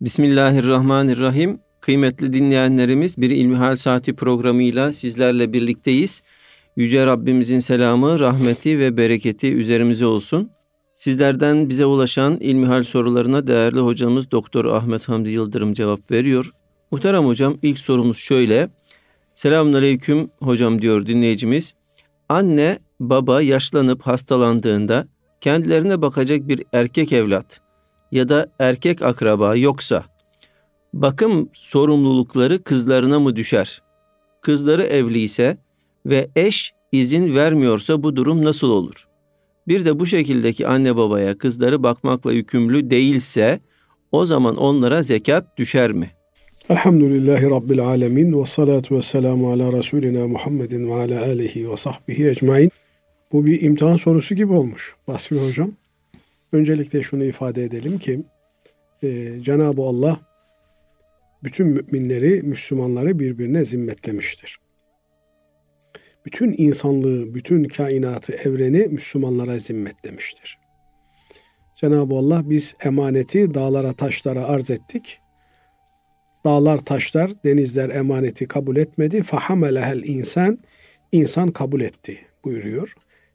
Bismillahirrahmanirrahim. Kıymetli dinleyenlerimiz bir İlmihal Saati programıyla sizlerle birlikteyiz. Yüce Rabbimizin selamı, rahmeti ve bereketi üzerimize olsun. Sizlerden bize ulaşan ilmihal sorularına değerli hocamız Doktor Ahmet Hamdi Yıldırım cevap veriyor. Muhterem hocam ilk sorumuz şöyle. Selamünaleyküm hocam diyor dinleyicimiz. Anne baba yaşlanıp hastalandığında kendilerine bakacak bir erkek evlat ya da erkek akraba yoksa bakım sorumlulukları kızlarına mı düşer? Kızları evli ise ve eş izin vermiyorsa bu durum nasıl olur? Bir de bu şekildeki anne babaya kızları bakmakla yükümlü değilse o zaman onlara zekat düşer mi? Elhamdülillahi Rabbil Alemin ve salatu ve selamu ala Resulina Muhammedin ve ala alihi ve sahbihi ecmain. Bu bir imtihan sorusu gibi olmuş Basri Hocam. Öncelikle şunu ifade edelim ki e, Cenab-ı Allah bütün müminleri, Müslümanları birbirine zimmetlemiştir. Bütün insanlığı, bütün kainatı, evreni Müslümanlara zimmetlemiştir. Cenab-ı Allah biz emaneti dağlara, taşlara arz ettik. Dağlar, taşlar, denizler emaneti kabul etmedi. Fahamelehel insan, insan kabul etti buyuruyor.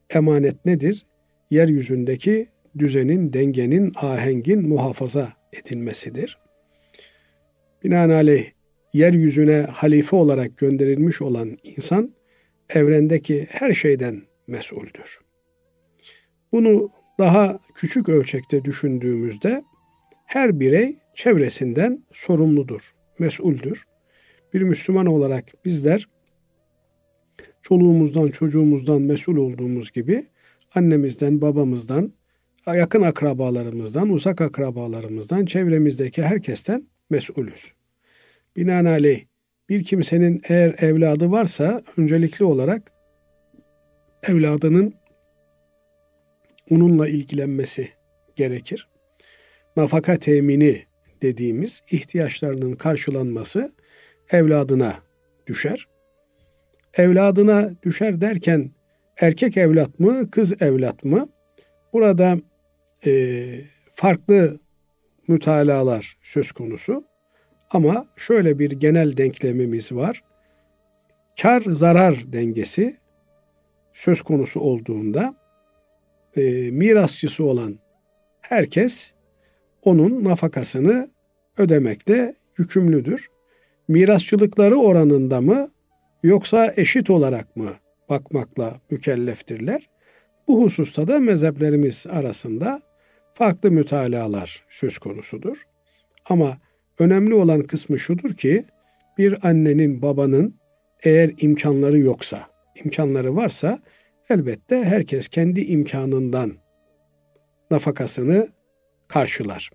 Emanet nedir? Yeryüzündeki düzenin, dengenin, ahengin muhafaza edilmesidir. Binaenaleyh yeryüzüne halife olarak gönderilmiş olan insan evrendeki her şeyden mesuldür. Bunu daha küçük ölçekte düşündüğümüzde her birey çevresinden sorumludur, mesuldür. Bir Müslüman olarak bizler çoluğumuzdan, çocuğumuzdan mesul olduğumuz gibi annemizden, babamızdan, yakın akrabalarımızdan, uzak akrabalarımızdan, çevremizdeki herkesten mesulüz. Binaenaleyh bir kimsenin eğer evladı varsa öncelikli olarak evladının onunla ilgilenmesi gerekir. Nafaka temini dediğimiz ihtiyaçlarının karşılanması evladına düşer. Evladına düşer derken erkek evlat mı, kız evlat mı? Burada e, farklı mütalalar söz konusu. Ama şöyle bir genel denklemimiz var. Kar zarar dengesi söz konusu olduğunda e, mirasçısı olan herkes onun nafakasını ödemekle yükümlüdür. Mirasçılıkları oranında mı yoksa eşit olarak mı bakmakla mükelleftirler? Bu hususta da mezheplerimiz arasında farklı mütalalar söz konusudur. Ama önemli olan kısmı şudur ki bir annenin babanın eğer imkanları yoksa, imkanları varsa elbette herkes kendi imkanından nafakasını karşılar.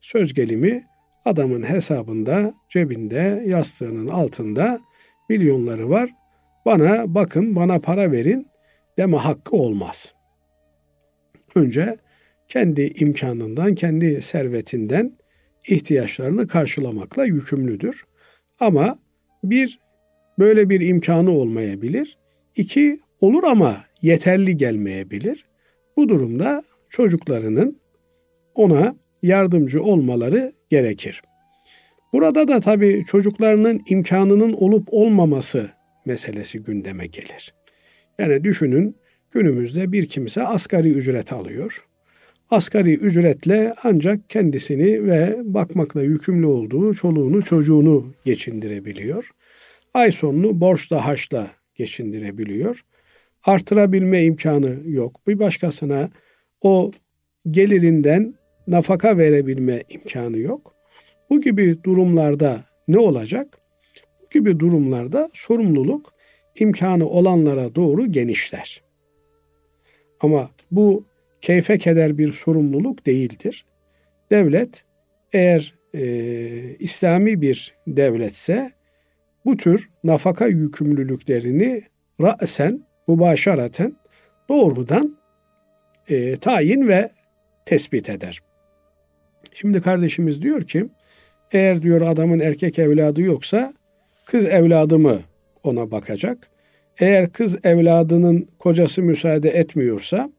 Söz gelimi adamın hesabında, cebinde, yastığının altında milyonları var. Bana bakın, bana para verin deme hakkı olmaz. Önce kendi imkanından, kendi servetinden ihtiyaçlarını karşılamakla yükümlüdür. Ama bir, böyle bir imkanı olmayabilir. İki, olur ama yeterli gelmeyebilir. Bu durumda çocuklarının ona yardımcı olmaları gerekir. Burada da tabii çocuklarının imkanının olup olmaması meselesi gündeme gelir. Yani düşünün günümüzde bir kimse asgari ücret alıyor. Asgari ücretle ancak kendisini ve bakmakla yükümlü olduğu çoluğunu çocuğunu geçindirebiliyor. Ay sonunu borçla harçla geçindirebiliyor. Artırabilme imkanı yok. Bir başkasına o gelirinden nafaka verebilme imkanı yok. Bu gibi durumlarda ne olacak? Bu gibi durumlarda sorumluluk imkanı olanlara doğru genişler. Ama bu keyfe keder bir sorumluluk değildir. Devlet eğer e, İslami bir devletse bu tür nafaka yükümlülüklerini ra'sen, mübaşaraten doğrudan e, tayin ve tespit eder. Şimdi kardeşimiz diyor ki eğer diyor adamın erkek evladı yoksa kız evladı mı ona bakacak? Eğer kız evladının kocası müsaade etmiyorsa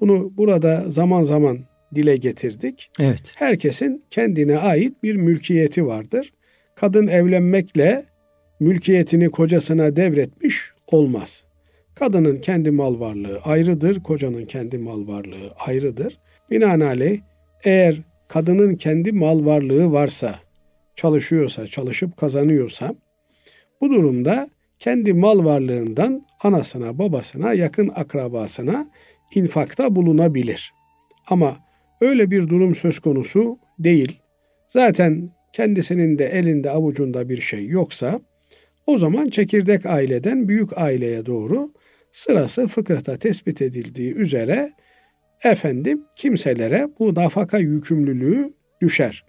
bunu burada zaman zaman dile getirdik. Evet. Herkesin kendine ait bir mülkiyeti vardır. Kadın evlenmekle mülkiyetini kocasına devretmiş olmaz. Kadının kendi mal varlığı ayrıdır, kocanın kendi mal varlığı ayrıdır. Binaenaleyh eğer kadının kendi mal varlığı varsa, çalışıyorsa, çalışıp kazanıyorsa bu durumda kendi mal varlığından anasına, babasına, yakın akrabasına infakta bulunabilir. Ama öyle bir durum söz konusu değil. Zaten kendisinin de elinde avucunda bir şey yoksa o zaman çekirdek aileden büyük aileye doğru sırası fıkıhta tespit edildiği üzere efendim kimselere bu nafaka yükümlülüğü düşer.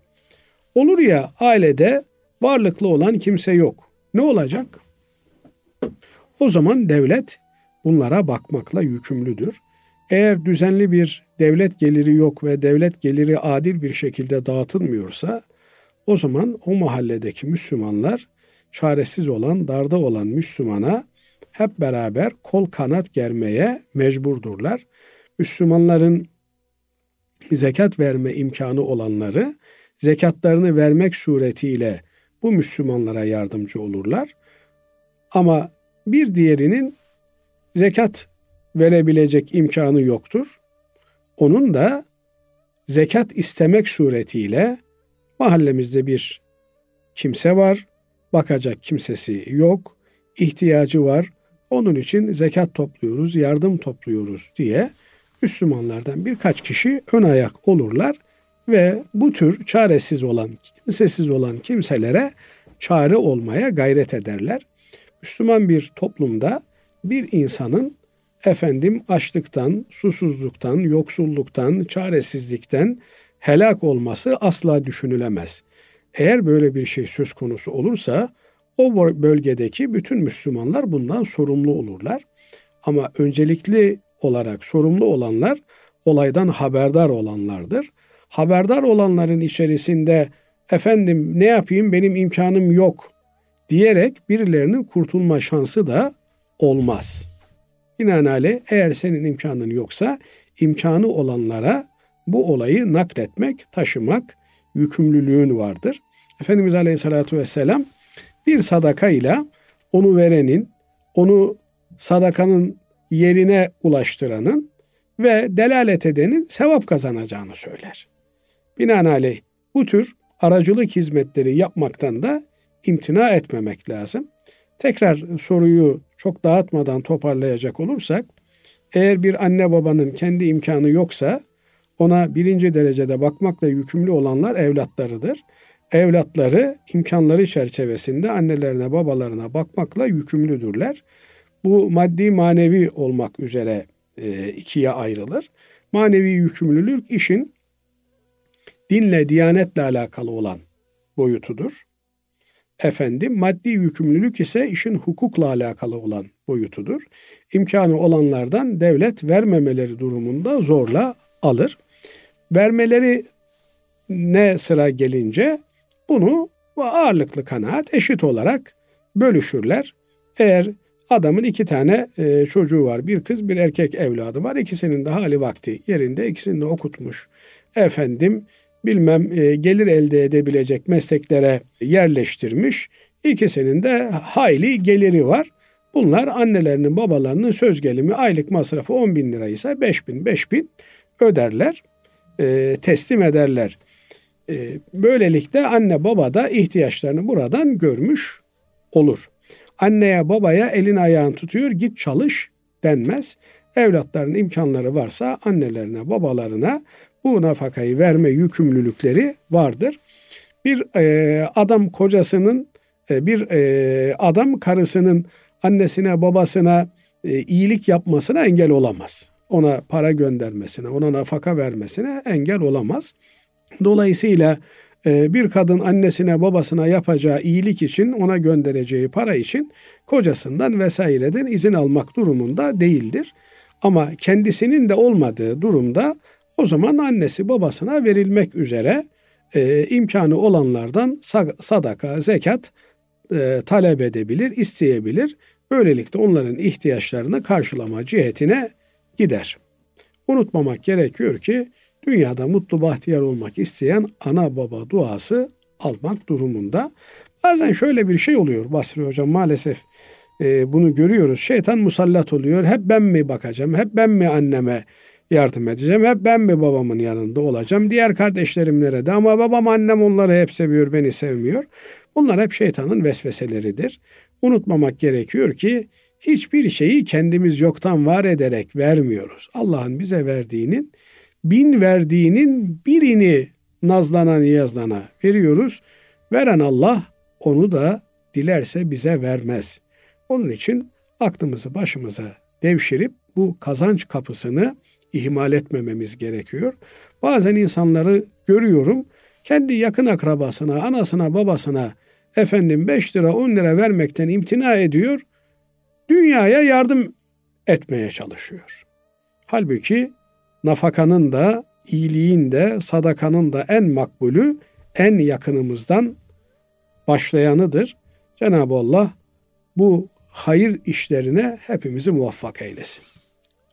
Olur ya ailede varlıklı olan kimse yok. Ne olacak? O zaman devlet bunlara bakmakla yükümlüdür. Eğer düzenli bir devlet geliri yok ve devlet geliri adil bir şekilde dağıtılmıyorsa o zaman o mahalledeki Müslümanlar çaresiz olan, darda olan Müslümana hep beraber kol kanat germeye mecburdurlar. Müslümanların zekat verme imkanı olanları zekatlarını vermek suretiyle bu Müslümanlara yardımcı olurlar. Ama bir diğerinin zekat verebilecek imkanı yoktur. Onun da zekat istemek suretiyle mahallemizde bir kimse var, bakacak kimsesi yok, ihtiyacı var. Onun için zekat topluyoruz, yardım topluyoruz diye Müslümanlardan birkaç kişi ön ayak olurlar ve bu tür çaresiz olan, kimsesiz olan kimselere çare olmaya gayret ederler. Müslüman bir toplumda bir insanın efendim açlıktan, susuzluktan, yoksulluktan, çaresizlikten helak olması asla düşünülemez. Eğer böyle bir şey söz konusu olursa o bölgedeki bütün Müslümanlar bundan sorumlu olurlar. Ama öncelikli olarak sorumlu olanlar olaydan haberdar olanlardır. Haberdar olanların içerisinde efendim ne yapayım benim imkanım yok diyerek birilerinin kurtulma şansı da olmaz. Binaenaleyh eğer senin imkanın yoksa imkanı olanlara bu olayı nakletmek, taşımak yükümlülüğün vardır. Efendimiz Aleyhisselatü Vesselam bir sadaka ile onu verenin, onu sadakanın yerine ulaştıranın ve delalet edenin sevap kazanacağını söyler. Binaenaleyh bu tür aracılık hizmetleri yapmaktan da imtina etmemek lazım. Tekrar soruyu çok dağıtmadan toparlayacak olursak, eğer bir anne babanın kendi imkanı yoksa ona birinci derecede bakmakla yükümlü olanlar evlatlarıdır. Evlatları imkanları çerçevesinde annelerine babalarına bakmakla yükümlüdürler. Bu maddi manevi olmak üzere e, ikiye ayrılır. Manevi yükümlülük işin dinle, diyanetle alakalı olan boyutudur. Efendim maddi yükümlülük ise işin hukukla alakalı olan boyutudur. İmkanı olanlardan devlet vermemeleri durumunda zorla alır. Vermeleri ne sıra gelince bunu ağırlıklı kanaat eşit olarak bölüşürler. Eğer adamın iki tane e, çocuğu var. Bir kız bir erkek evladı var. İkisinin de hali vakti yerinde. ikisini de okutmuş. Efendim bilmem e, gelir elde edebilecek mesleklere yerleştirmiş. İkisinin de hayli geliri var. Bunlar annelerinin babalarının söz gelimi aylık masrafı 10 bin liraysa 5 bin 5 bin öderler. E, teslim ederler. E, böylelikle anne baba da ihtiyaçlarını buradan görmüş olur. Anneye babaya elin ayağını tutuyor git çalış denmez. Evlatların imkanları varsa annelerine babalarına bu nafakayı verme yükümlülükleri vardır. Bir e, adam kocasının, e, bir e, adam karısının annesine babasına e, iyilik yapmasına engel olamaz. Ona para göndermesine, ona nafaka vermesine engel olamaz. Dolayısıyla e, bir kadın annesine babasına yapacağı iyilik için ona göndereceği para için kocasından vesaireden izin almak durumunda değildir. Ama kendisinin de olmadığı durumda o zaman annesi babasına verilmek üzere e, imkanı olanlardan sadaka, zekat e, talep edebilir, isteyebilir. Böylelikle onların ihtiyaçlarını karşılama cihetine gider. Unutmamak gerekiyor ki dünyada mutlu bahtiyar olmak isteyen ana baba duası almak durumunda. Bazen şöyle bir şey oluyor Basri Hocam maalesef e, bunu görüyoruz. Şeytan musallat oluyor. Hep ben mi bakacağım? Hep ben mi anneme yardım edeceğim? Hep ben mi babamın yanında olacağım? Diğer kardeşlerim nerede? Ama babam annem onları hep seviyor, beni sevmiyor. Bunlar hep şeytanın vesveseleridir. Unutmamak gerekiyor ki hiçbir şeyi kendimiz yoktan var ederek vermiyoruz. Allah'ın bize verdiğinin bin verdiğinin birini nazlana niyazlana veriyoruz. Veren Allah onu da dilerse bize vermez. Onun için aklımızı başımıza devşirip bu kazanç kapısını ihmal etmememiz gerekiyor. Bazen insanları görüyorum kendi yakın akrabasına, anasına, babasına efendim 5 lira 10 lira vermekten imtina ediyor. Dünyaya yardım etmeye çalışıyor. Halbuki nafakanın da, iyiliğin de, sadakanın da en makbulü, en yakınımızdan başlayanıdır. Cenab-ı Allah bu hayır işlerine hepimizi muvaffak eylesin.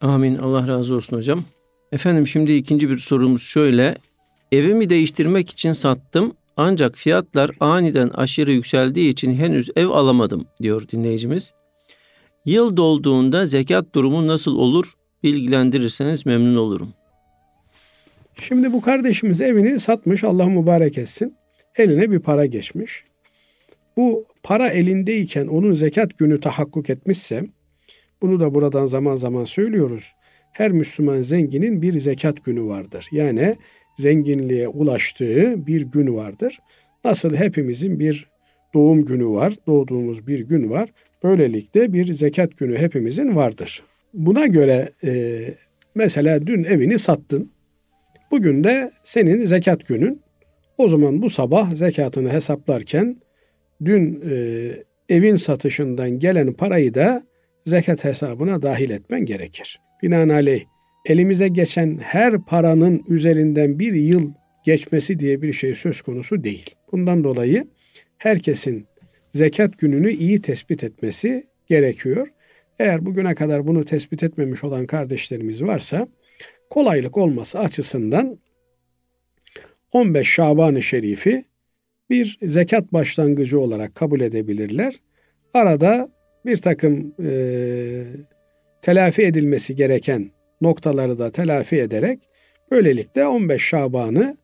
Amin. Allah razı olsun hocam. Efendim şimdi ikinci bir sorumuz şöyle. Evimi değiştirmek için sattım ancak fiyatlar aniden aşırı yükseldiği için henüz ev alamadım diyor dinleyicimiz. Yıl dolduğunda zekat durumu nasıl olur bilgilendirirseniz memnun olurum. Şimdi bu kardeşimiz evini satmış Allah mübarek etsin. Eline bir para geçmiş. Bu para elindeyken onun zekat günü tahakkuk etmişse bunu da buradan zaman zaman söylüyoruz. Her Müslüman zenginin bir zekat günü vardır. Yani zenginliğe ulaştığı bir gün vardır. Nasıl hepimizin bir doğum günü var, doğduğumuz bir gün var. Böylelikle bir zekat günü hepimizin vardır. Buna göre e, mesela dün evini sattın. Bugün de senin zekat günün. O zaman bu sabah zekatını hesaplarken dün e, evin satışından gelen parayı da zekat hesabına dahil etmen gerekir. Binaenaleyh elimize geçen her paranın üzerinden bir yıl geçmesi diye bir şey söz konusu değil. Bundan dolayı herkesin zekat gününü iyi tespit etmesi gerekiyor. Eğer bugüne kadar bunu tespit etmemiş olan kardeşlerimiz varsa kolaylık olması açısından 15 Şaban-ı Şerif'i bir zekat başlangıcı olarak kabul edebilirler. Arada bir takım e, telafi edilmesi gereken noktaları da telafi ederek böylelikle 15 Şaban'ı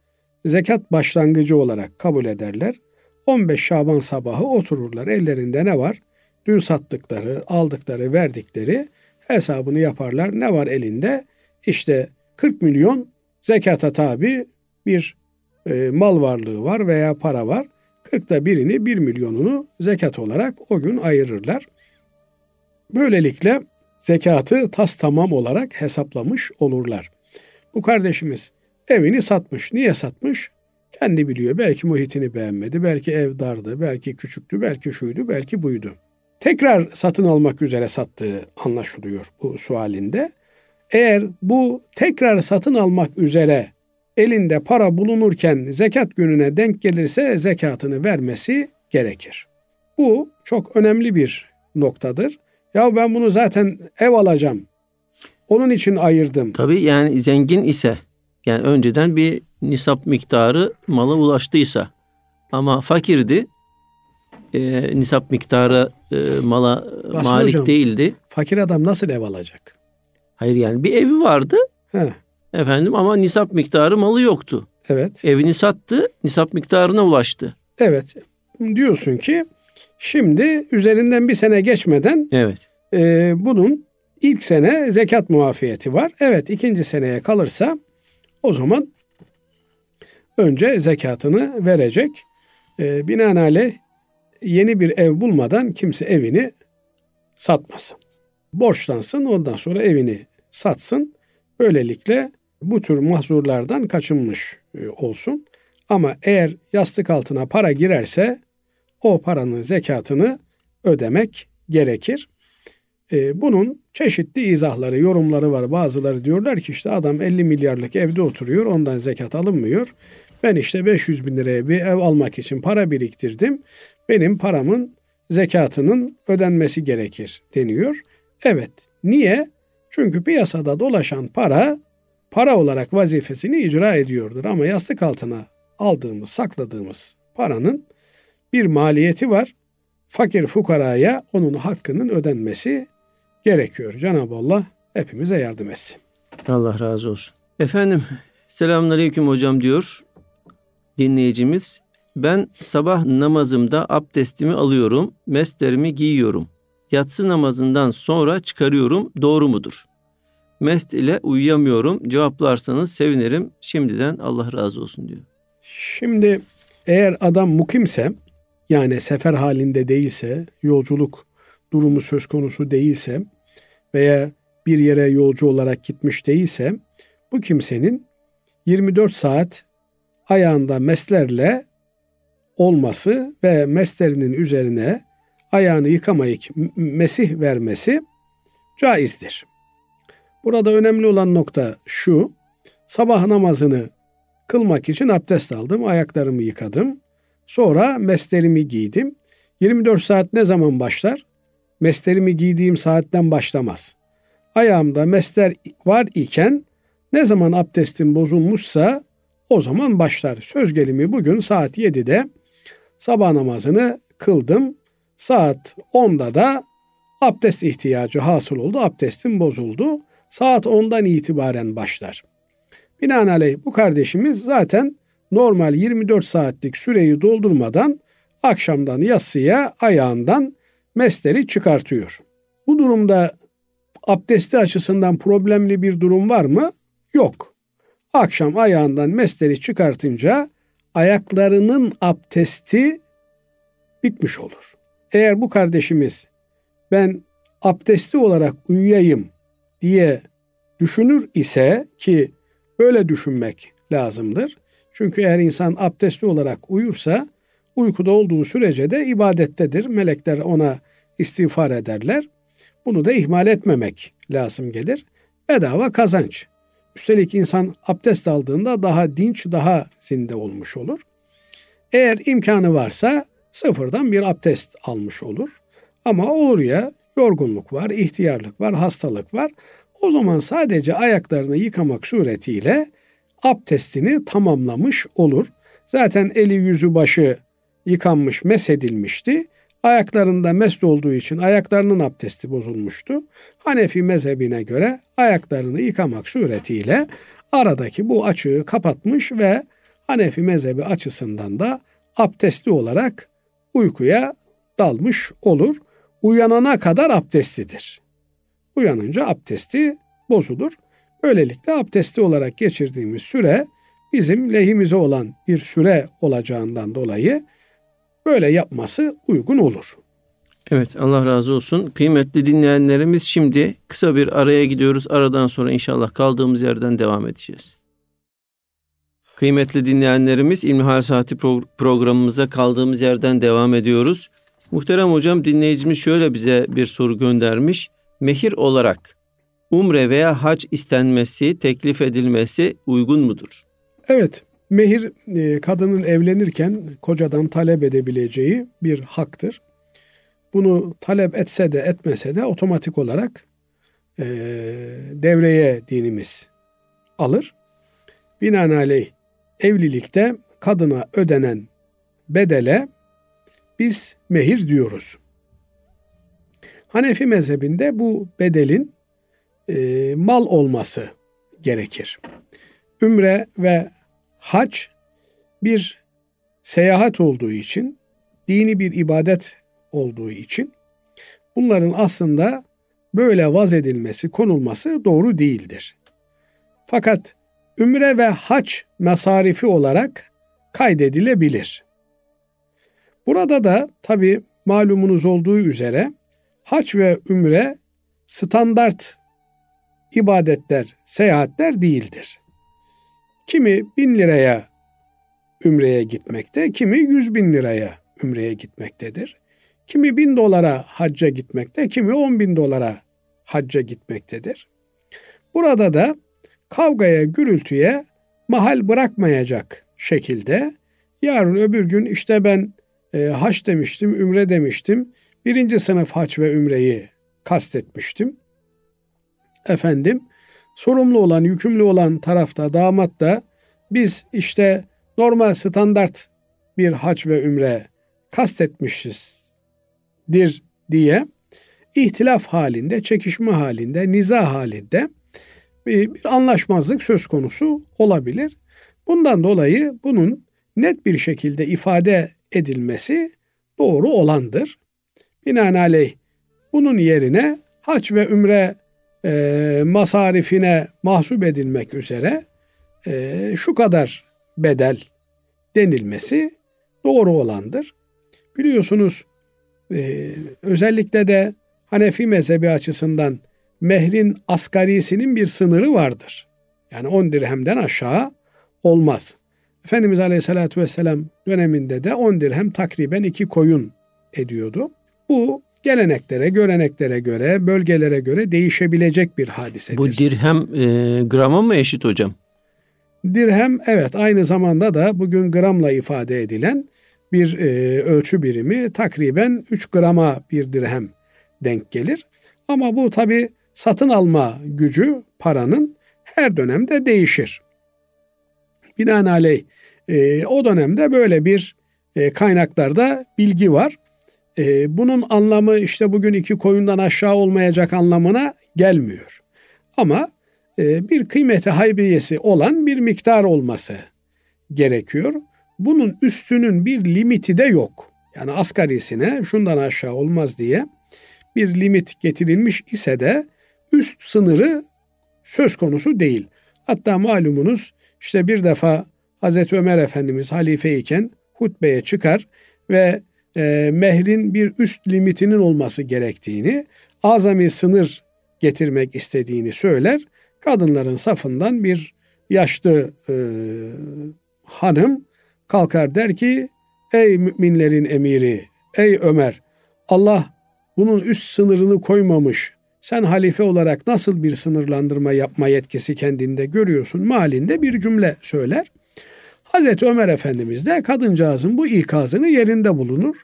zekat başlangıcı olarak kabul ederler. 15 Şaban sabahı otururlar. Ellerinde ne var? Dün sattıkları, aldıkları, verdikleri hesabını yaparlar. Ne var elinde? İşte 40 milyon zekata tabi bir e, mal varlığı var veya para var. 40'ta birini 1 milyonunu zekat olarak o gün ayırırlar. Böylelikle zekatı tas tamam olarak hesaplamış olurlar. Bu kardeşimiz evini satmış. Niye satmış? Kendi biliyor. Belki muhitini beğenmedi, belki ev dardı, belki küçüktü, belki şuydu, belki buydu. Tekrar satın almak üzere sattığı anlaşılıyor bu sualinde. Eğer bu tekrar satın almak üzere elinde para bulunurken zekat gününe denk gelirse zekatını vermesi gerekir. Bu çok önemli bir noktadır. Ya ben bunu zaten ev alacağım. Onun için ayırdım. Tabii yani zengin ise yani önceden bir nisap miktarı mala ulaştıysa ama fakirdi e, nisap miktarı e, mala Basın malik hocam, değildi. Fakir adam nasıl ev alacak? Hayır yani bir evi vardı. He. Efendim ama nisap miktarı malı yoktu. Evet. Evini sattı, nisap miktarına ulaştı. Evet. Diyorsun ki Şimdi üzerinden bir sene geçmeden evet. e, bunun ilk sene zekat muafiyeti var. Evet ikinci seneye kalırsa o zaman önce zekatını verecek. E, binaenaleyh yeni bir ev bulmadan kimse evini satmasın. Borçlansın ondan sonra evini satsın. Böylelikle bu tür mahzurlardan kaçınmış e, olsun. Ama eğer yastık altına para girerse o paranın zekatını ödemek gerekir. Ee, bunun çeşitli izahları, yorumları var. Bazıları diyorlar ki işte adam 50 milyarlık evde oturuyor, ondan zekat alınmıyor. Ben işte 500 bin liraya bir ev almak için para biriktirdim. Benim paramın zekatının ödenmesi gerekir deniyor. Evet. Niye? Çünkü piyasada dolaşan para para olarak vazifesini icra ediyordur. Ama yastık altına aldığımız, sakladığımız paranın bir maliyeti var. Fakir fukaraya onun hakkının ödenmesi gerekiyor. Cenab-ı Allah hepimize yardım etsin. Allah razı olsun. Efendim selamünaleyküm hocam diyor dinleyicimiz. Ben sabah namazımda abdestimi alıyorum, meslerimi giyiyorum. Yatsı namazından sonra çıkarıyorum. Doğru mudur? Mest ile uyuyamıyorum. Cevaplarsanız sevinirim. Şimdiden Allah razı olsun diyor. Şimdi eğer adam mukimse yani sefer halinde değilse, yolculuk durumu söz konusu değilse veya bir yere yolcu olarak gitmiş değilse bu kimsenin 24 saat ayağında meslerle olması ve meslerinin üzerine ayağını yıkamayıp mesih vermesi caizdir. Burada önemli olan nokta şu. Sabah namazını kılmak için abdest aldım, ayaklarımı yıkadım. Sonra meslerimi giydim. 24 saat ne zaman başlar? Meslerimi giydiğim saatten başlamaz. Ayağımda mesler var iken ne zaman abdestim bozulmuşsa o zaman başlar. Söz gelimi bugün saat 7'de sabah namazını kıldım. Saat 10'da da abdest ihtiyacı hasıl oldu. Abdestim bozuldu. Saat 10'dan itibaren başlar. Binaenaleyh bu kardeşimiz zaten normal 24 saatlik süreyi doldurmadan akşamdan yatsıya ayağından mesleri çıkartıyor. Bu durumda abdesti açısından problemli bir durum var mı? Yok. Akşam ayağından mesleri çıkartınca ayaklarının abdesti bitmiş olur. Eğer bu kardeşimiz ben abdestli olarak uyuyayım diye düşünür ise ki böyle düşünmek lazımdır. Çünkü eğer insan abdestli olarak uyursa uykuda olduğu sürece de ibadettedir. Melekler ona istiğfar ederler. Bunu da ihmal etmemek lazım gelir. Bedava kazanç. Üstelik insan abdest aldığında daha dinç, daha zinde olmuş olur. Eğer imkanı varsa sıfırdan bir abdest almış olur. Ama olur ya yorgunluk var, ihtiyarlık var, hastalık var. O zaman sadece ayaklarını yıkamak suretiyle abdestini tamamlamış olur. Zaten eli yüzü başı yıkanmış, mesedilmişti. Ayaklarında mest olduğu için ayaklarının abdesti bozulmuştu. Hanefi mezhebine göre ayaklarını yıkamak suretiyle aradaki bu açığı kapatmış ve Hanefi mezhebi açısından da abdestli olarak uykuya dalmış olur. Uyanana kadar abdestlidir. Uyanınca abdesti bozulur. Böylelikle abdestli olarak geçirdiğimiz süre bizim lehimize olan bir süre olacağından dolayı böyle yapması uygun olur. Evet Allah razı olsun. Kıymetli dinleyenlerimiz şimdi kısa bir araya gidiyoruz. Aradan sonra inşallah kaldığımız yerden devam edeceğiz. Kıymetli dinleyenlerimiz İlmihal Saati pro- programımıza kaldığımız yerden devam ediyoruz. Muhterem hocam dinleyicimiz şöyle bize bir soru göndermiş. Mehir olarak umre veya hac istenmesi, teklif edilmesi uygun mudur? Evet, mehir e, kadının evlenirken kocadan talep edebileceği bir haktır. Bunu talep etse de etmese de otomatik olarak e, devreye dinimiz alır. Binaenaleyh evlilikte kadına ödenen bedele biz mehir diyoruz. Hanefi mezhebinde bu bedelin e, mal olması gerekir. Ümre ve hac bir seyahat olduğu için, dini bir ibadet olduğu için bunların aslında böyle vaz edilmesi, konulması doğru değildir. Fakat ümre ve hac mesarifi olarak kaydedilebilir. Burada da tabi malumunuz olduğu üzere hac ve ümre standart ibadetler, seyahatler değildir. Kimi bin liraya ümreye gitmekte, kimi yüz bin liraya ümreye gitmektedir. Kimi bin dolara hacca gitmekte, kimi on bin dolara hacca gitmektedir. Burada da kavgaya, gürültüye mahal bırakmayacak şekilde yarın öbür gün işte ben e, haç demiştim, ümre demiştim. Birinci sınıf haç ve ümreyi kastetmiştim. Efendim sorumlu olan, yükümlü olan tarafta, damat da biz işte normal standart bir hac ve ümre kastetmişizdir diye ihtilaf halinde, çekişme halinde, niza halinde bir, bir anlaşmazlık söz konusu olabilir. Bundan dolayı bunun net bir şekilde ifade edilmesi doğru olandır. Binaenaleyh bunun yerine hac ve ümre e, masarifine mahsup edilmek üzere e, şu kadar bedel denilmesi doğru olandır. Biliyorsunuz e, özellikle de Hanefi mezhebi açısından mehrin asgarisinin bir sınırı vardır. Yani 10 dirhemden aşağı olmaz. Efendimiz Aleyhisselatü Vesselam döneminde de 10 dirhem takriben iki koyun ediyordu. Bu geleneklere, göreneklere göre, bölgelere göre değişebilecek bir hadisedir. Bu dirhem e, grama mı eşit hocam? Dirhem evet aynı zamanda da bugün gramla ifade edilen bir e, ölçü birimi takriben 3 grama bir dirhem denk gelir. Ama bu tabi satın alma gücü paranın her dönemde değişir. Binaenaleyh e, o dönemde böyle bir e, kaynaklarda bilgi var. E, bunun anlamı işte bugün iki koyundan aşağı olmayacak anlamına gelmiyor. Ama e, bir kıymeti haybiyesi olan bir miktar olması gerekiyor. Bunun üstünün bir limiti de yok. Yani asgarisine şundan aşağı olmaz diye bir limit getirilmiş ise de üst sınırı söz konusu değil. Hatta malumunuz işte bir defa Hazreti Ömer Efendimiz halife iken hutbeye çıkar ve e, mehrin bir üst limitinin olması gerektiğini, azami sınır getirmek istediğini söyler. Kadınların safından bir yaşlı e, hanım kalkar der ki ey müminlerin emiri, ey Ömer Allah bunun üst sınırını koymamış. Sen halife olarak nasıl bir sınırlandırma yapma yetkisi kendinde görüyorsun malinde bir cümle söyler. Hazreti Ömer Efendimiz de kadıncağızın bu ikazını yerinde bulunur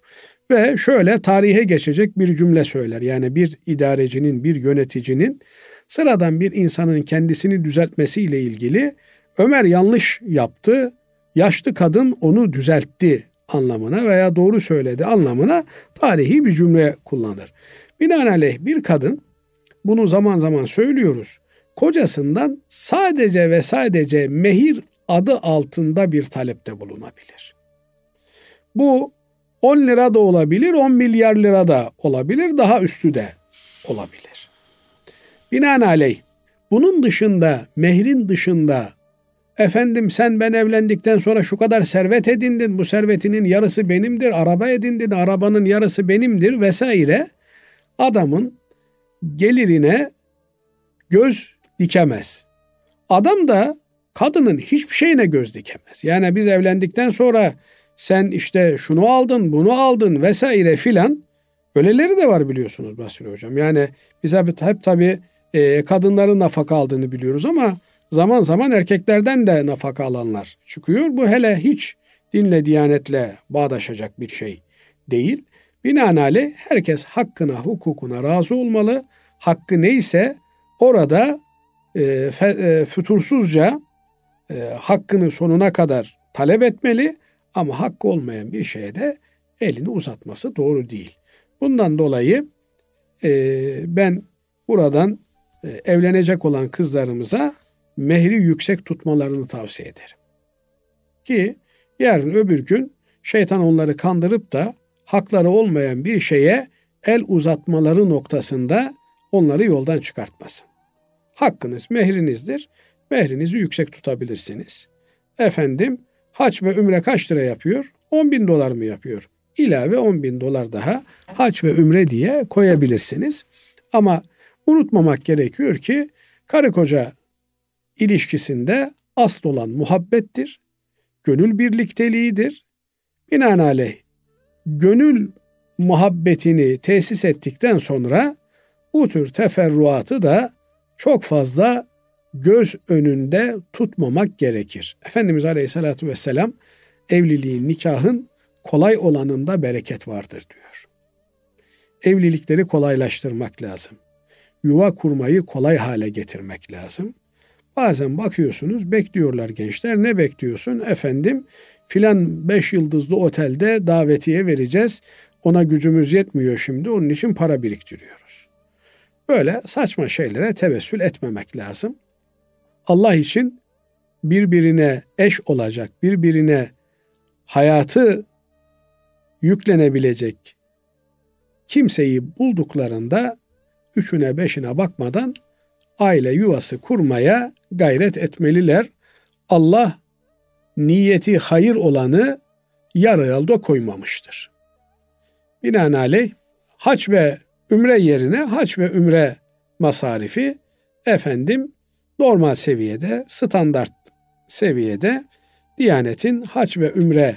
ve şöyle tarihe geçecek bir cümle söyler. Yani bir idarecinin, bir yöneticinin sıradan bir insanın kendisini düzeltmesiyle ilgili Ömer yanlış yaptı, yaşlı kadın onu düzeltti anlamına veya doğru söyledi anlamına tarihi bir cümle kullanır. Binaenaleyh bir kadın bunu zaman zaman söylüyoruz. Kocasından sadece ve sadece mehir adı altında bir talepte bulunabilir. Bu 10 lira da olabilir, 10 milyar lira da olabilir, daha üstü de olabilir. Binaenaleyh bunun dışında, mehrin dışında efendim sen ben evlendikten sonra şu kadar servet edindin, bu servetinin yarısı benimdir, araba edindin, arabanın yarısı benimdir vesaire adamın gelirine göz dikemez. Adam da kadının hiçbir şeyine göz dikemez. Yani biz evlendikten sonra sen işte şunu aldın, bunu aldın vesaire filan öyleleri de var biliyorsunuz Basri Hocam. Yani biz hep, hep tabii e, kadınların nafaka aldığını biliyoruz ama zaman zaman erkeklerden de nafaka alanlar çıkıyor. Bu hele hiç dinle, diyanetle bağdaşacak bir şey değil. Binaenaleyh herkes hakkına, hukukuna razı olmalı. Hakkı neyse orada e, fe, e, fütursuzca e, hakkını sonuna kadar talep etmeli ama hakkı olmayan bir şeye de elini uzatması doğru değil. Bundan dolayı e, ben buradan e, evlenecek olan kızlarımıza mehri yüksek tutmalarını tavsiye ederim. Ki yarın öbür gün şeytan onları kandırıp da hakları olmayan bir şeye el uzatmaları noktasında onları yoldan çıkartmasın. Hakkınız mehrinizdir. Mehrinizi yüksek tutabilirsiniz. Efendim haç ve ümre kaç lira yapıyor? 10 bin dolar mı yapıyor? İlave 10 bin dolar daha haç ve ümre diye koyabilirsiniz. Ama unutmamak gerekiyor ki karı koca ilişkisinde asıl olan muhabbettir, gönül birlikteliğidir. Binaenaleyh gönül muhabbetini tesis ettikten sonra bu tür teferruatı da çok fazla göz önünde tutmamak gerekir. Efendimiz Aleyhisselatü Vesselam evliliğin, nikahın kolay olanında bereket vardır diyor. Evlilikleri kolaylaştırmak lazım. yuva kurmayı kolay hale getirmek lazım. Bazen bakıyorsunuz bekliyorlar gençler. Ne bekliyorsun? Efendim filan beş yıldızlı otelde davetiye vereceğiz. Ona gücümüz yetmiyor şimdi. Onun için para biriktiriyoruz. Böyle saçma şeylere tevessül etmemek lazım. Allah için birbirine eş olacak, birbirine hayatı yüklenebilecek kimseyi bulduklarında üçüne beşine bakmadan aile yuvası kurmaya gayret etmeliler. Allah niyeti hayır olanı yarı yolda koymamıştır. Binaenaleyh hac ve ümre yerine hac ve ümre masarifi efendim normal seviyede, standart seviyede Diyanet'in hac ve ümre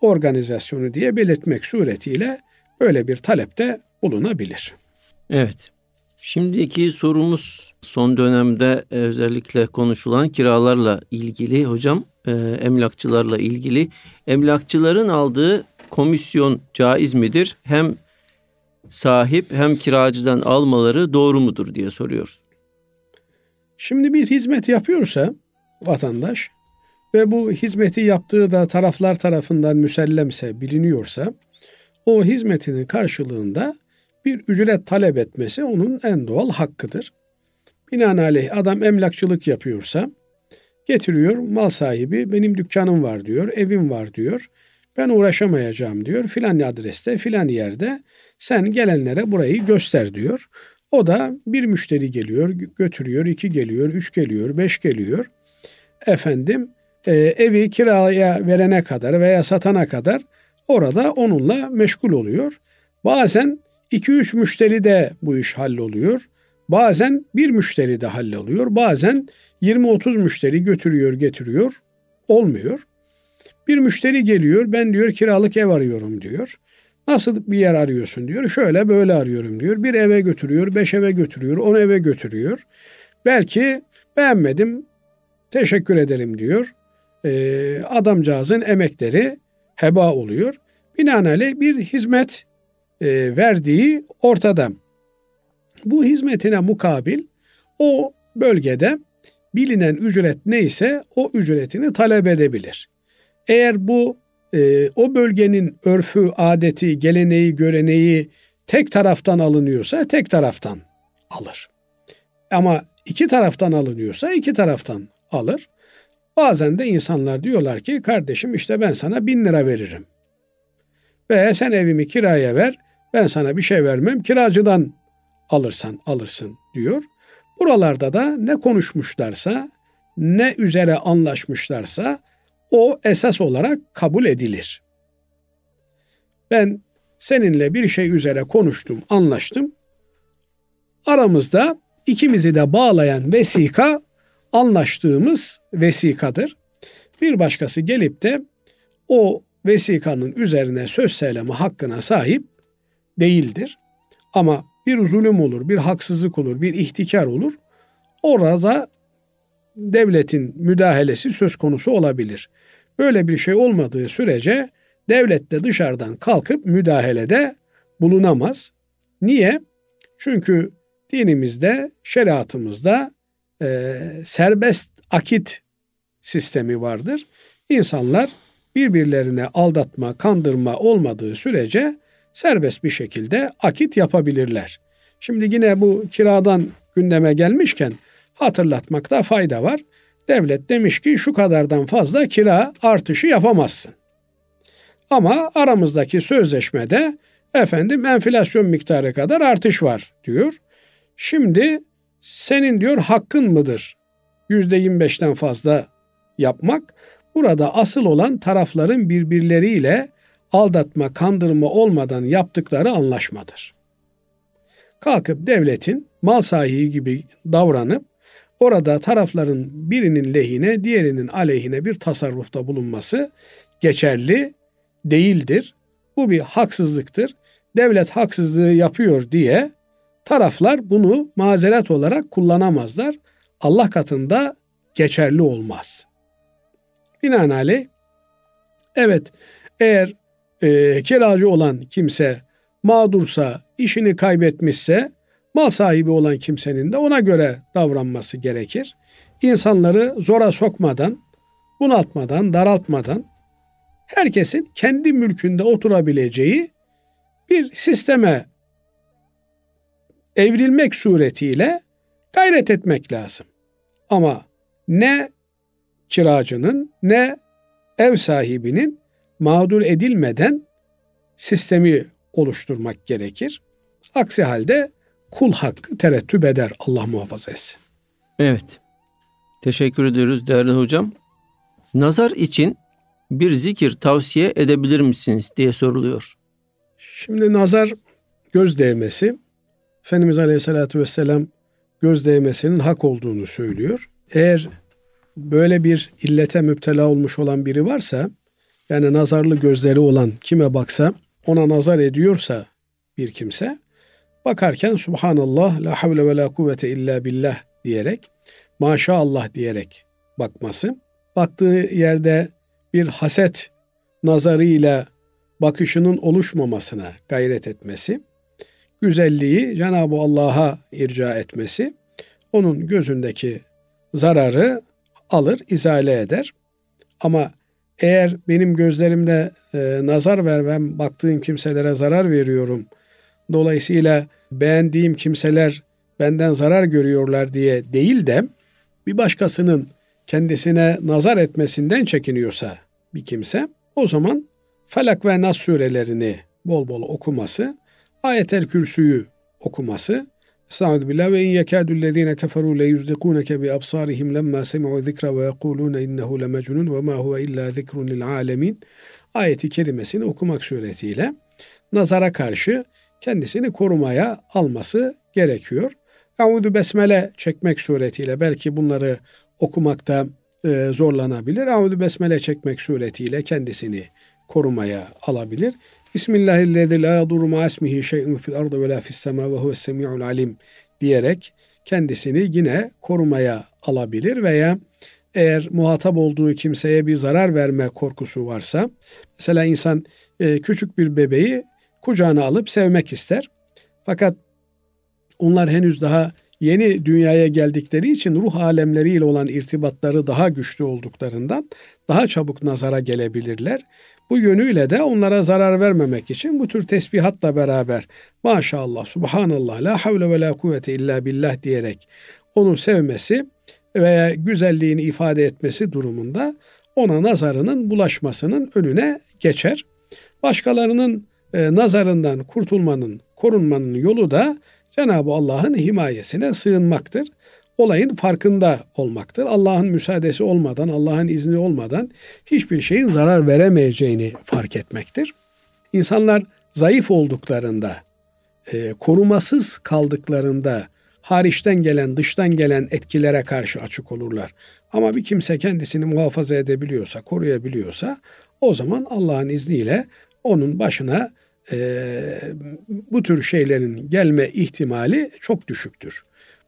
organizasyonu diye belirtmek suretiyle böyle bir talepte bulunabilir. Evet. Şimdiki sorumuz son dönemde e, özellikle konuşulan kiralarla ilgili hocam, e, emlakçılarla ilgili. Emlakçıların aldığı komisyon caiz midir? Hem sahip hem kiracıdan almaları doğru mudur diye soruyor. Şimdi bir hizmet yapıyorsa vatandaş ve bu hizmeti yaptığı da taraflar tarafından müsellemse, biliniyorsa o hizmetinin karşılığında bir ücret talep etmesi onun en doğal hakkıdır. Binaenaleyh adam emlakçılık yapıyorsa getiriyor mal sahibi benim dükkanım var diyor, evim var diyor. Ben uğraşamayacağım diyor. Filan adreste, filan yerde sen gelenlere burayı göster diyor. O da bir müşteri geliyor, götürüyor, iki geliyor, üç geliyor, beş geliyor. Efendim e, evi kiraya verene kadar veya satana kadar orada onunla meşgul oluyor. Bazen 2-3 müşteri de bu iş halloluyor. Bazen bir müşteri de halloluyor. Bazen 20-30 müşteri götürüyor getiriyor. Olmuyor. Bir müşteri geliyor ben diyor kiralık ev arıyorum diyor. Nasıl bir yer arıyorsun diyor. Şöyle böyle arıyorum diyor. Bir eve götürüyor, beş eve götürüyor, on eve götürüyor. Belki beğenmedim, teşekkür ederim diyor. Ee, adamcağızın emekleri heba oluyor. Binaenaleyh bir hizmet e, verdiği ortada. Bu hizmetine mukabil o bölgede bilinen ücret neyse o ücretini talep edebilir. Eğer bu e, o bölgenin örfü, adeti, geleneği, göreneği tek taraftan alınıyorsa tek taraftan alır. Ama iki taraftan alınıyorsa iki taraftan alır. Bazen de insanlar diyorlar ki kardeşim işte ben sana bin lira veririm. Ve sen evimi kiraya ver ben sana bir şey vermem kiracıdan alırsan alırsın diyor. Buralarda da ne konuşmuşlarsa ne üzere anlaşmışlarsa o esas olarak kabul edilir. Ben seninle bir şey üzere konuştum, anlaştım. Aramızda ikimizi de bağlayan vesika anlaştığımız vesikadır. Bir başkası gelip de o vesikanın üzerine söz söyleme hakkına sahip değildir. Ama bir zulüm olur, bir haksızlık olur, bir ihtikar olur. Orada devletin müdahalesi söz konusu olabilir. Böyle bir şey olmadığı sürece devlet de dışarıdan kalkıp müdahalede bulunamaz. Niye? Çünkü dinimizde, şeriatımızda e, serbest akit sistemi vardır. İnsanlar birbirlerine aldatma, kandırma olmadığı sürece serbest bir şekilde akit yapabilirler. Şimdi yine bu kiradan gündeme gelmişken hatırlatmakta fayda var. Devlet demiş ki şu kadardan fazla kira artışı yapamazsın. Ama aramızdaki sözleşmede efendim enflasyon miktarı kadar artış var diyor. Şimdi senin diyor hakkın mıdır yüzde 25'ten fazla yapmak? Burada asıl olan tarafların birbirleriyle aldatma, kandırma olmadan yaptıkları anlaşmadır. Kalkıp devletin mal sahibi gibi davranıp orada tarafların birinin lehine, diğerinin aleyhine bir tasarrufta bulunması geçerli değildir. Bu bir haksızlıktır. Devlet haksızlığı yapıyor diye taraflar bunu mazeret olarak kullanamazlar. Allah katında geçerli olmaz. Binaenaleyh evet eğer e, kiracı olan kimse mağdursa, işini kaybetmişse Mal sahibi olan kimsenin de ona göre davranması gerekir. İnsanları zora sokmadan, bunaltmadan, daraltmadan herkesin kendi mülkünde oturabileceği bir sisteme evrilmek suretiyle gayret etmek lazım. Ama ne kiracının ne ev sahibinin mağdur edilmeden sistemi oluşturmak gerekir. Aksi halde kul hakkı terettüp eder Allah muhafaza etsin. Evet. Teşekkür ediyoruz değerli hocam. Nazar için bir zikir tavsiye edebilir misiniz diye soruluyor. Şimdi nazar göz değmesi. Efendimiz Aleyhisselatü Vesselam göz değmesinin hak olduğunu söylüyor. Eğer böyle bir illete müptela olmuş olan biri varsa yani nazarlı gözleri olan kime baksa ona nazar ediyorsa bir kimse bakarken Subhanallah la havle ve la kuvvete illa billah diyerek maşallah diyerek bakması baktığı yerde bir haset nazarıyla bakışının oluşmamasına gayret etmesi, güzelliği Cenab-ı Allah'a irca etmesi, onun gözündeki zararı alır, izale eder. Ama eğer benim gözlerimde e, nazar vermem, baktığım kimselere zarar veriyorum. Dolayısıyla beğendiğim kimseler benden zarar görüyorlar diye değil de bir başkasının kendisine nazar etmesinden çekiniyorsa bir kimse o zaman Felak ve Nas surelerini bol bol okuması, ayetel kürsüyü okuması, Estaizu billah ve in yekâdüllezîne keferû le yüzdikuneke bi absârihim lemma semi'u zikra ve yekulûne innehu le mecnun ve ma huve illa zikrun lil âlemin ayeti kerimesini okumak suretiyle nazara karşı kendisini korumaya alması gerekiyor. Euzu besmele çekmek suretiyle belki bunları okumakta e, zorlanabilir. Euzu besmele çekmek suretiyle kendisini korumaya alabilir. Bismillahirrahmanirrahim. La yadurru ma ismihi şey'un fil ardı ve la fis sema ve huves semi'ul alim diyerek kendisini yine korumaya alabilir veya eğer muhatap olduğu kimseye bir zarar verme korkusu varsa mesela insan e, küçük bir bebeği kucağına alıp sevmek ister. Fakat onlar henüz daha yeni dünyaya geldikleri için ruh alemleriyle olan irtibatları daha güçlü olduklarından daha çabuk nazara gelebilirler. Bu yönüyle de onlara zarar vermemek için bu tür tesbihatla beraber maşallah, subhanallah, la havle ve la kuvvete illa billah diyerek onu sevmesi veya güzelliğini ifade etmesi durumunda ona nazarının bulaşmasının önüne geçer. Başkalarının e, nazarından kurtulmanın, korunmanın yolu da Cenab-ı Allah'ın himayesine sığınmaktır. Olayın farkında olmaktır. Allah'ın müsaadesi olmadan, Allah'ın izni olmadan hiçbir şeyin zarar veremeyeceğini fark etmektir. İnsanlar zayıf olduklarında, e, korumasız kaldıklarında hariçten gelen, dıştan gelen etkilere karşı açık olurlar. Ama bir kimse kendisini muhafaza edebiliyorsa, koruyabiliyorsa o zaman Allah'ın izniyle onun başına e, bu tür şeylerin gelme ihtimali çok düşüktür.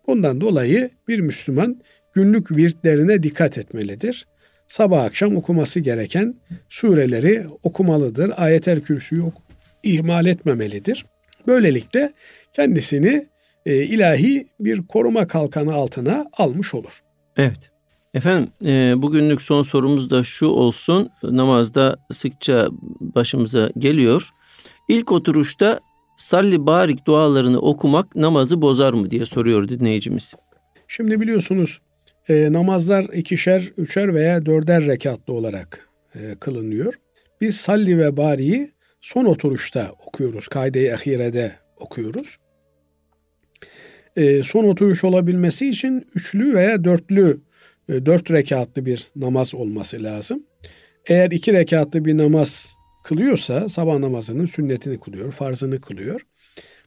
Bundan dolayı bir Müslüman günlük virtlerine dikkat etmelidir. Sabah akşam okuması gereken sureleri okumalıdır. Ayetel kürsüyü ihmal etmemelidir. Böylelikle kendisini e, ilahi bir koruma kalkanı altına almış olur. Evet. Efendim e, bugünlük son sorumuz da şu olsun. Namazda sıkça başımıza geliyor. İlk oturuşta salli barik dualarını okumak namazı bozar mı diye soruyor dinleyicimiz. Şimdi biliyorsunuz e, namazlar ikişer, üçer veya dörder rekatlı olarak e, kılınıyor. Biz salli ve bariyi son oturuşta okuyoruz. Kaide-i ahirede okuyoruz. E, son oturuş olabilmesi için üçlü veya dörtlü, e, dört rekatlı bir namaz olması lazım. Eğer iki rekatlı bir namaz kılıyorsa sabah namazının sünnetini kılıyor, farzını kılıyor.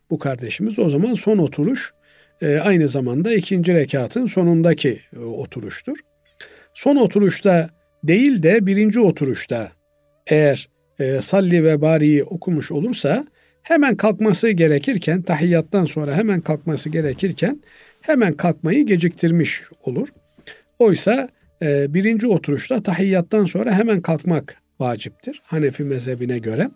Bu kardeşimiz o zaman son oturuş e, aynı zamanda ikinci rekatın sonundaki e, oturuştur. Son oturuşta değil de birinci oturuşta eğer e, salli ve bariyi okumuş olursa hemen kalkması gerekirken tahiyyattan sonra hemen kalkması gerekirken hemen kalkmayı geciktirmiş olur. Oysa e, birinci oturuşta tahiyyattan sonra hemen kalkmak vaciptir. Hanefi mezhebine göre.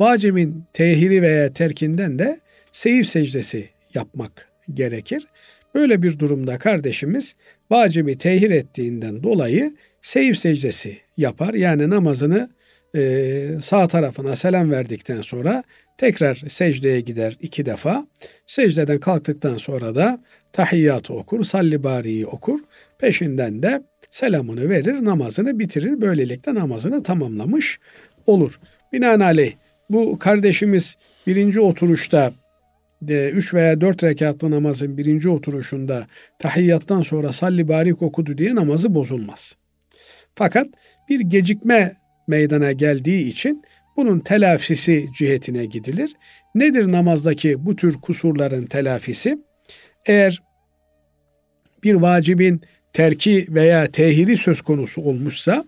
Vacibin tehiri veya terkinden de seyir secdesi yapmak gerekir. Böyle bir durumda kardeşimiz vacibi tehir ettiğinden dolayı seyir secdesi yapar. Yani namazını e, sağ tarafına selam verdikten sonra tekrar secdeye gider iki defa. Secdeden kalktıktan sonra da tahiyyatı okur, salli bariyi okur. Peşinden de selamını verir, namazını bitirir. Böylelikle namazını tamamlamış olur. Binaenaleyh bu kardeşimiz birinci oturuşta de, üç veya dört rekatlı namazın birinci oturuşunda tahiyyattan sonra salli barik okudu diye namazı bozulmaz. Fakat bir gecikme meydana geldiği için bunun telafisi cihetine gidilir. Nedir namazdaki bu tür kusurların telafisi? Eğer bir vacibin terki veya tehiri söz konusu olmuşsa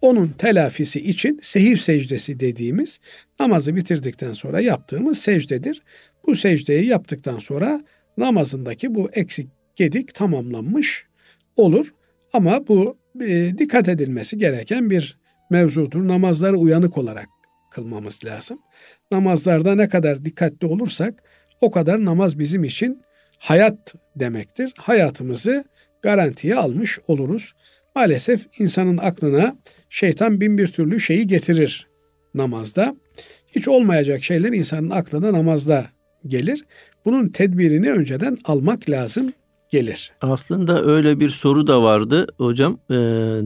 onun telafisi için sehir secdesi dediğimiz namazı bitirdikten sonra yaptığımız secdedir. Bu secdeyi yaptıktan sonra namazındaki bu eksik gedik tamamlanmış olur. Ama bu e, dikkat edilmesi gereken bir mevzudur. Namazları uyanık olarak kılmamız lazım. Namazlarda ne kadar dikkatli olursak o kadar namaz bizim için hayat demektir. Hayatımızı garantiye almış oluruz. Maalesef insanın aklına şeytan bin bir türlü şeyi getirir namazda. Hiç olmayacak şeyler insanın aklına namazda gelir. Bunun tedbirini önceden almak lazım gelir. Aslında öyle bir soru da vardı hocam. E,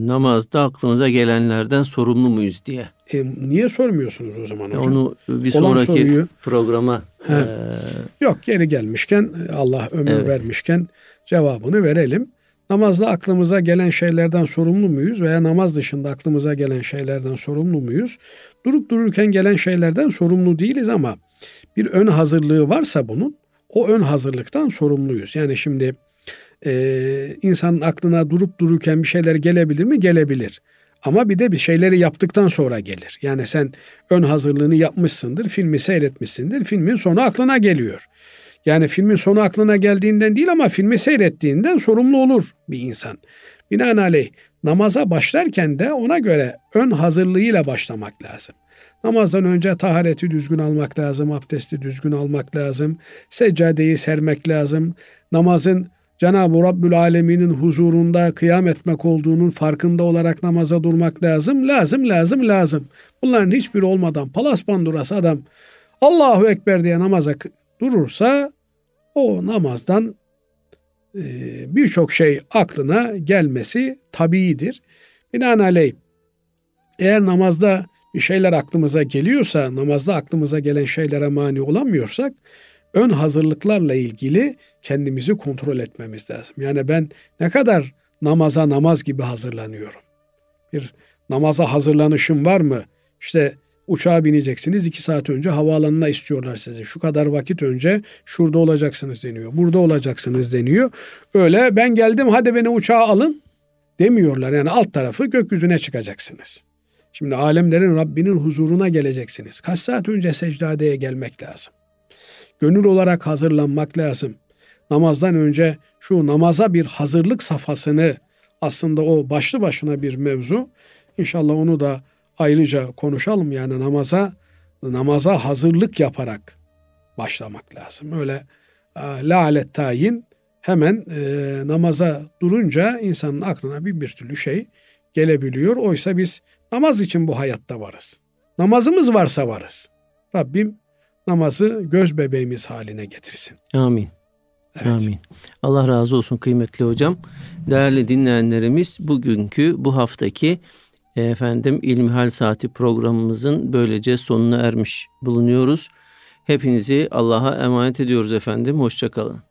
namazda aklınıza gelenlerden sorumlu muyuz diye. E, niye sormuyorsunuz o zaman hocam? Onu bir sonraki soruyu, programa. He, e, yok geri gelmişken Allah ömür evet. vermişken cevabını verelim. Namazda aklımıza gelen şeylerden sorumlu muyuz veya namaz dışında aklımıza gelen şeylerden sorumlu muyuz? Durup dururken gelen şeylerden sorumlu değiliz ama bir ön hazırlığı varsa bunun o ön hazırlıktan sorumluyuz. Yani şimdi e, insanın aklına durup dururken bir şeyler gelebilir mi? Gelebilir. Ama bir de bir şeyleri yaptıktan sonra gelir. Yani sen ön hazırlığını yapmışsındır, filmi seyretmişsindir, filmin sonu aklına geliyor. Yani filmin sonu aklına geldiğinden değil ama filmi seyrettiğinden sorumlu olur bir insan. Binaenaleyh namaza başlarken de ona göre ön hazırlığıyla başlamak lazım. Namazdan önce tahareti düzgün almak lazım, abdesti düzgün almak lazım, seccadeyi sermek lazım. Namazın Cenab-ı Rabbül Alemin'in huzurunda kıyam etmek olduğunun farkında olarak namaza durmak lazım. Lazım, lazım, lazım. Bunların hiçbiri olmadan palas bandurası adam Allahu Ekber diye namaza durursa o namazdan e, birçok şey aklına gelmesi tabiidir. Binaenaleyh eğer namazda bir şeyler aklımıza geliyorsa, namazda aklımıza gelen şeylere mani olamıyorsak ön hazırlıklarla ilgili kendimizi kontrol etmemiz lazım. Yani ben ne kadar namaza namaz gibi hazırlanıyorum? Bir namaza hazırlanışım var mı? İşte uçağa bineceksiniz iki saat önce havaalanına istiyorlar sizi. Şu kadar vakit önce şurada olacaksınız deniyor. Burada olacaksınız deniyor. Öyle ben geldim hadi beni uçağa alın demiyorlar. Yani alt tarafı gökyüzüne çıkacaksınız. Şimdi alemlerin Rabbinin huzuruna geleceksiniz. Kaç saat önce secdadeye gelmek lazım. Gönül olarak hazırlanmak lazım. Namazdan önce şu namaza bir hazırlık safhasını aslında o başlı başına bir mevzu. İnşallah onu da ayrıca konuşalım. Yani namaza namaza hazırlık yaparak başlamak lazım. Öyle e, lalet tayin hemen e, namaza durunca insanın aklına bir bir türlü şey gelebiliyor. Oysa biz namaz için bu hayatta varız. Namazımız varsa varız. Rabbim namazı göz bebeğimiz haline getirsin. Amin. Evet. Amin. Allah razı olsun kıymetli hocam. Değerli dinleyenlerimiz bugünkü bu haftaki efendim İlmihal Saati programımızın böylece sonuna ermiş bulunuyoruz. Hepinizi Allah'a emanet ediyoruz efendim. Hoşçakalın.